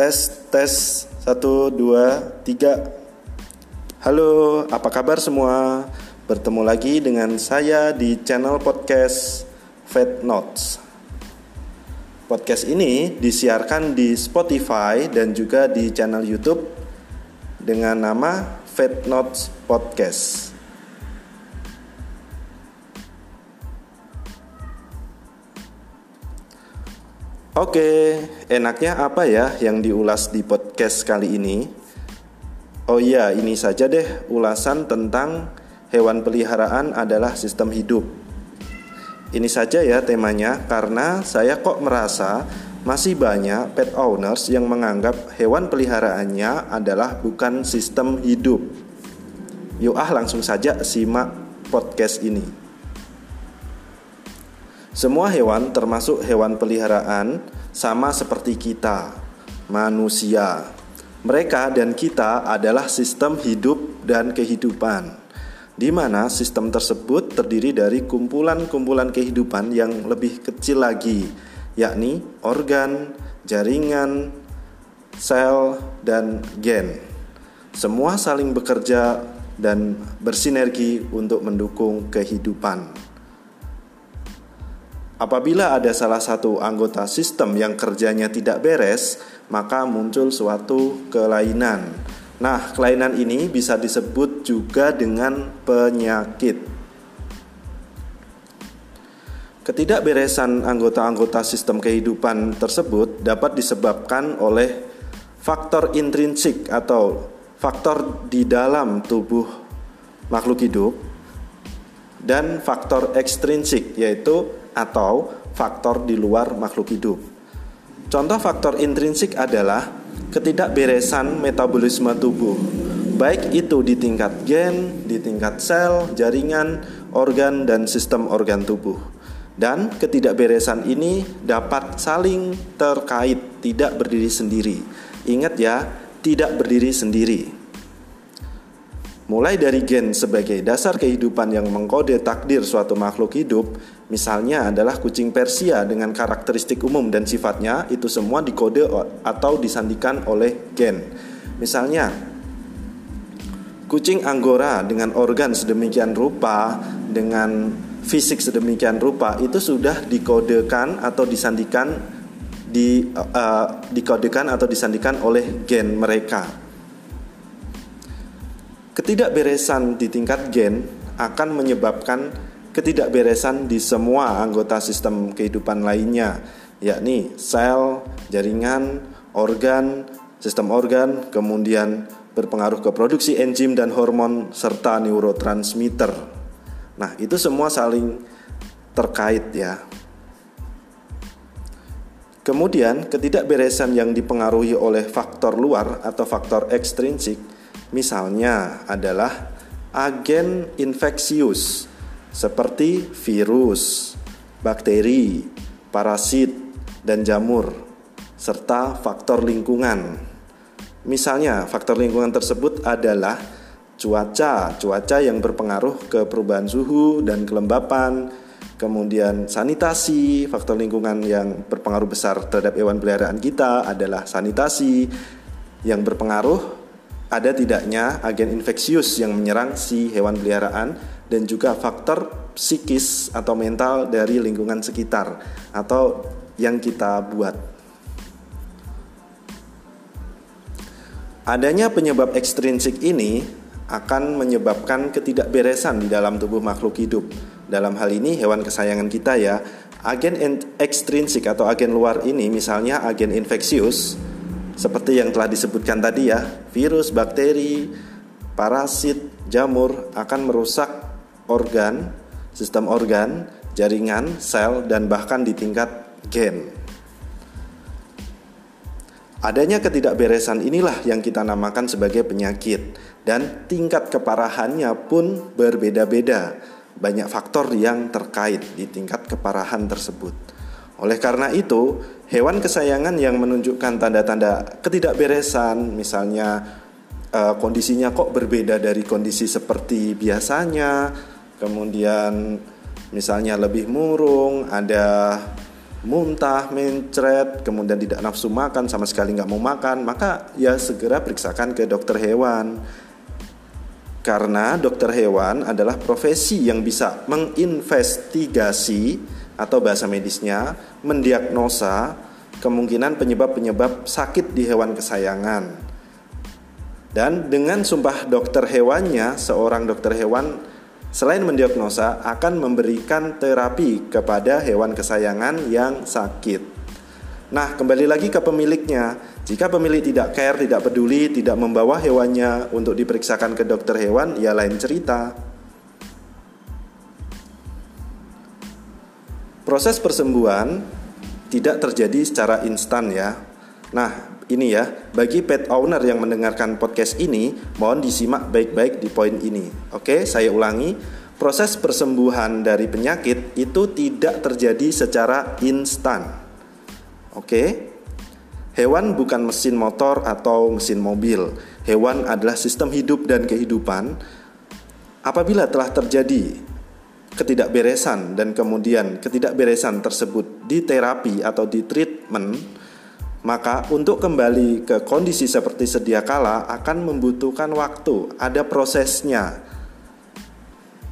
Tes, tes, satu, dua, tiga. Halo, apa kabar semua? Bertemu lagi dengan saya di channel podcast Fat Notes. Podcast ini disiarkan di Spotify dan juga di channel YouTube dengan nama Fat Notes Podcast. Oke, enaknya apa ya yang diulas di podcast kali ini? Oh iya, ini saja deh ulasan tentang hewan peliharaan adalah sistem hidup. Ini saja ya temanya karena saya kok merasa masih banyak pet owners yang menganggap hewan peliharaannya adalah bukan sistem hidup. Yuk ah langsung saja simak podcast ini. Semua hewan, termasuk hewan peliharaan, sama seperti kita, manusia. Mereka dan kita adalah sistem hidup dan kehidupan, di mana sistem tersebut terdiri dari kumpulan-kumpulan kehidupan yang lebih kecil lagi, yakni organ, jaringan, sel, dan gen. Semua saling bekerja dan bersinergi untuk mendukung kehidupan. Apabila ada salah satu anggota sistem yang kerjanya tidak beres, maka muncul suatu kelainan. Nah, kelainan ini bisa disebut juga dengan penyakit. Ketidakberesan anggota-anggota sistem kehidupan tersebut dapat disebabkan oleh faktor intrinsik atau faktor di dalam tubuh makhluk hidup dan faktor ekstrinsik yaitu atau faktor di luar makhluk hidup. Contoh faktor intrinsik adalah ketidakberesan metabolisme tubuh, baik itu di tingkat gen, di tingkat sel, jaringan, organ, dan sistem organ tubuh. Dan ketidakberesan ini dapat saling terkait, tidak berdiri sendiri. Ingat ya, tidak berdiri sendiri. Mulai dari gen sebagai dasar kehidupan yang mengkode takdir suatu makhluk hidup, misalnya adalah kucing Persia dengan karakteristik umum dan sifatnya, itu semua dikode atau disandikan oleh gen. Misalnya, kucing Anggora dengan organ sedemikian rupa, dengan fisik sedemikian rupa, itu sudah dikodekan atau disandikan di uh, dikodekan atau disandikan oleh gen mereka. Ketidakberesan di tingkat gen akan menyebabkan ketidakberesan di semua anggota sistem kehidupan lainnya, yakni sel, jaringan, organ, sistem organ, kemudian berpengaruh ke produksi enzim dan hormon serta neurotransmitter. Nah, itu semua saling terkait ya. Kemudian, ketidakberesan yang dipengaruhi oleh faktor luar atau faktor ekstrinsik Misalnya adalah agen infeksius seperti virus, bakteri, parasit, dan jamur, serta faktor lingkungan. Misalnya, faktor lingkungan tersebut adalah cuaca, cuaca yang berpengaruh ke perubahan suhu dan kelembapan, kemudian sanitasi, faktor lingkungan yang berpengaruh besar terhadap hewan peliharaan kita adalah sanitasi yang berpengaruh ada tidaknya agen infeksius yang menyerang si hewan peliharaan dan juga faktor psikis atau mental dari lingkungan sekitar atau yang kita buat. Adanya penyebab ekstrinsik ini akan menyebabkan ketidakberesan di dalam tubuh makhluk hidup. Dalam hal ini hewan kesayangan kita ya. Agen ekstrinsik atau agen luar ini misalnya agen infeksius seperti yang telah disebutkan tadi ya, virus, bakteri, parasit, jamur akan merusak organ, sistem organ, jaringan, sel, dan bahkan di tingkat gen. Adanya ketidakberesan inilah yang kita namakan sebagai penyakit dan tingkat keparahannya pun berbeda-beda. Banyak faktor yang terkait di tingkat keparahan tersebut. Oleh karena itu, hewan kesayangan yang menunjukkan tanda-tanda ketidakberesan, misalnya uh, kondisinya kok berbeda dari kondisi seperti biasanya, kemudian misalnya lebih murung, ada muntah, mencret, kemudian tidak nafsu makan, sama sekali nggak mau makan, maka ya segera periksakan ke dokter hewan. Karena dokter hewan adalah profesi yang bisa menginvestigasi atau bahasa medisnya mendiagnosa kemungkinan penyebab-penyebab sakit di hewan kesayangan. Dan dengan sumpah dokter hewannya, seorang dokter hewan selain mendiagnosa akan memberikan terapi kepada hewan kesayangan yang sakit. Nah, kembali lagi ke pemiliknya. Jika pemilik tidak care, tidak peduli, tidak membawa hewannya untuk diperiksakan ke dokter hewan, ya lain cerita. Proses persembuhan tidak terjadi secara instan ya. Nah, ini ya, bagi pet owner yang mendengarkan podcast ini, mohon disimak baik-baik di poin ini. Oke, saya ulangi. Proses persembuhan dari penyakit itu tidak terjadi secara instan. Oke. Hewan bukan mesin motor atau mesin mobil. Hewan adalah sistem hidup dan kehidupan. Apabila telah terjadi ketidakberesan dan kemudian ketidakberesan tersebut di terapi atau di treatment, maka untuk kembali ke kondisi seperti sedia kala akan membutuhkan waktu, ada prosesnya.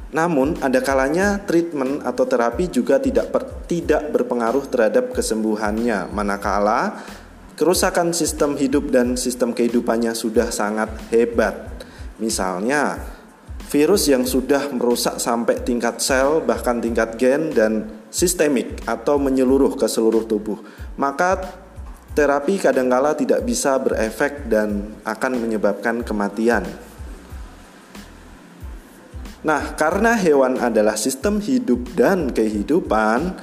Namun ada kalanya treatment atau terapi juga tidak per, tidak berpengaruh terhadap kesembuhannya manakala kerusakan sistem hidup dan sistem kehidupannya sudah sangat hebat. Misalnya virus yang sudah merusak sampai tingkat sel bahkan tingkat gen dan sistemik atau menyeluruh ke seluruh tubuh. Maka terapi kadangkala tidak bisa berefek dan akan menyebabkan kematian. Nah, karena hewan adalah sistem hidup dan kehidupan,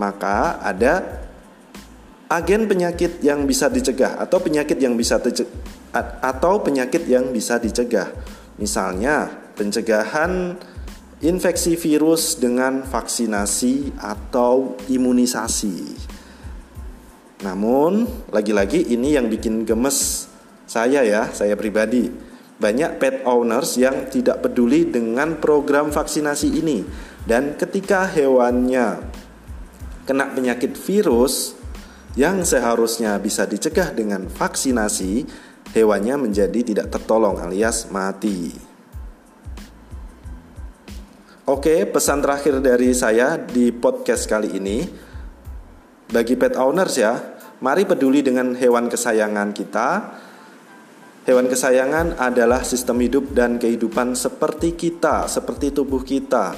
maka ada agen penyakit yang bisa dicegah atau penyakit yang bisa atau penyakit yang bisa dicegah. Misalnya, pencegahan infeksi virus dengan vaksinasi atau imunisasi. Namun, lagi-lagi ini yang bikin gemes saya ya, saya pribadi. Banyak pet owners yang tidak peduli dengan program vaksinasi ini dan ketika hewannya kena penyakit virus yang seharusnya bisa dicegah dengan vaksinasi, hewannya menjadi tidak tertolong alias mati. Oke, pesan terakhir dari saya di podcast kali ini bagi pet owners ya, mari peduli dengan hewan kesayangan kita. Hewan kesayangan adalah sistem hidup dan kehidupan seperti kita, seperti tubuh kita.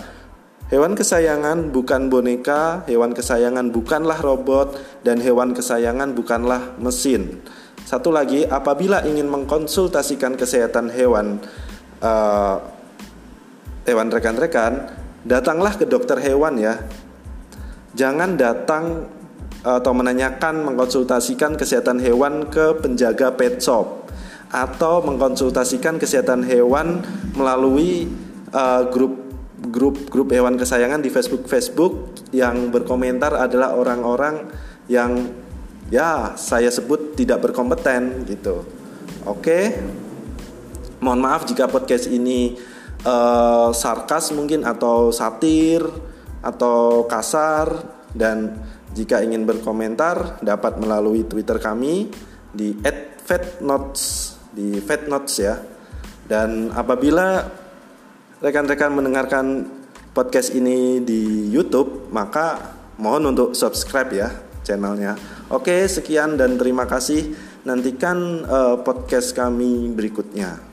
Hewan kesayangan bukan boneka, hewan kesayangan bukanlah robot, dan hewan kesayangan bukanlah mesin. Satu lagi, apabila ingin mengkonsultasikan kesehatan hewan, uh, hewan rekan-rekan, datanglah ke dokter hewan ya. Jangan datang atau menanyakan mengkonsultasikan kesehatan hewan ke penjaga pet shop atau mengkonsultasikan kesehatan hewan melalui uh, grup grup grup hewan kesayangan di Facebook Facebook yang berkomentar adalah orang-orang yang ya saya sebut tidak berkompeten gitu. Oke. Mohon maaf jika podcast ini uh, sarkas mungkin atau satir atau kasar dan jika ingin berkomentar dapat melalui Twitter kami di @fatnotes di fatnotes ya. Dan apabila rekan-rekan mendengarkan podcast ini di YouTube, maka mohon untuk subscribe ya channelnya. Oke, sekian dan terima kasih. Nantikan uh, podcast kami berikutnya.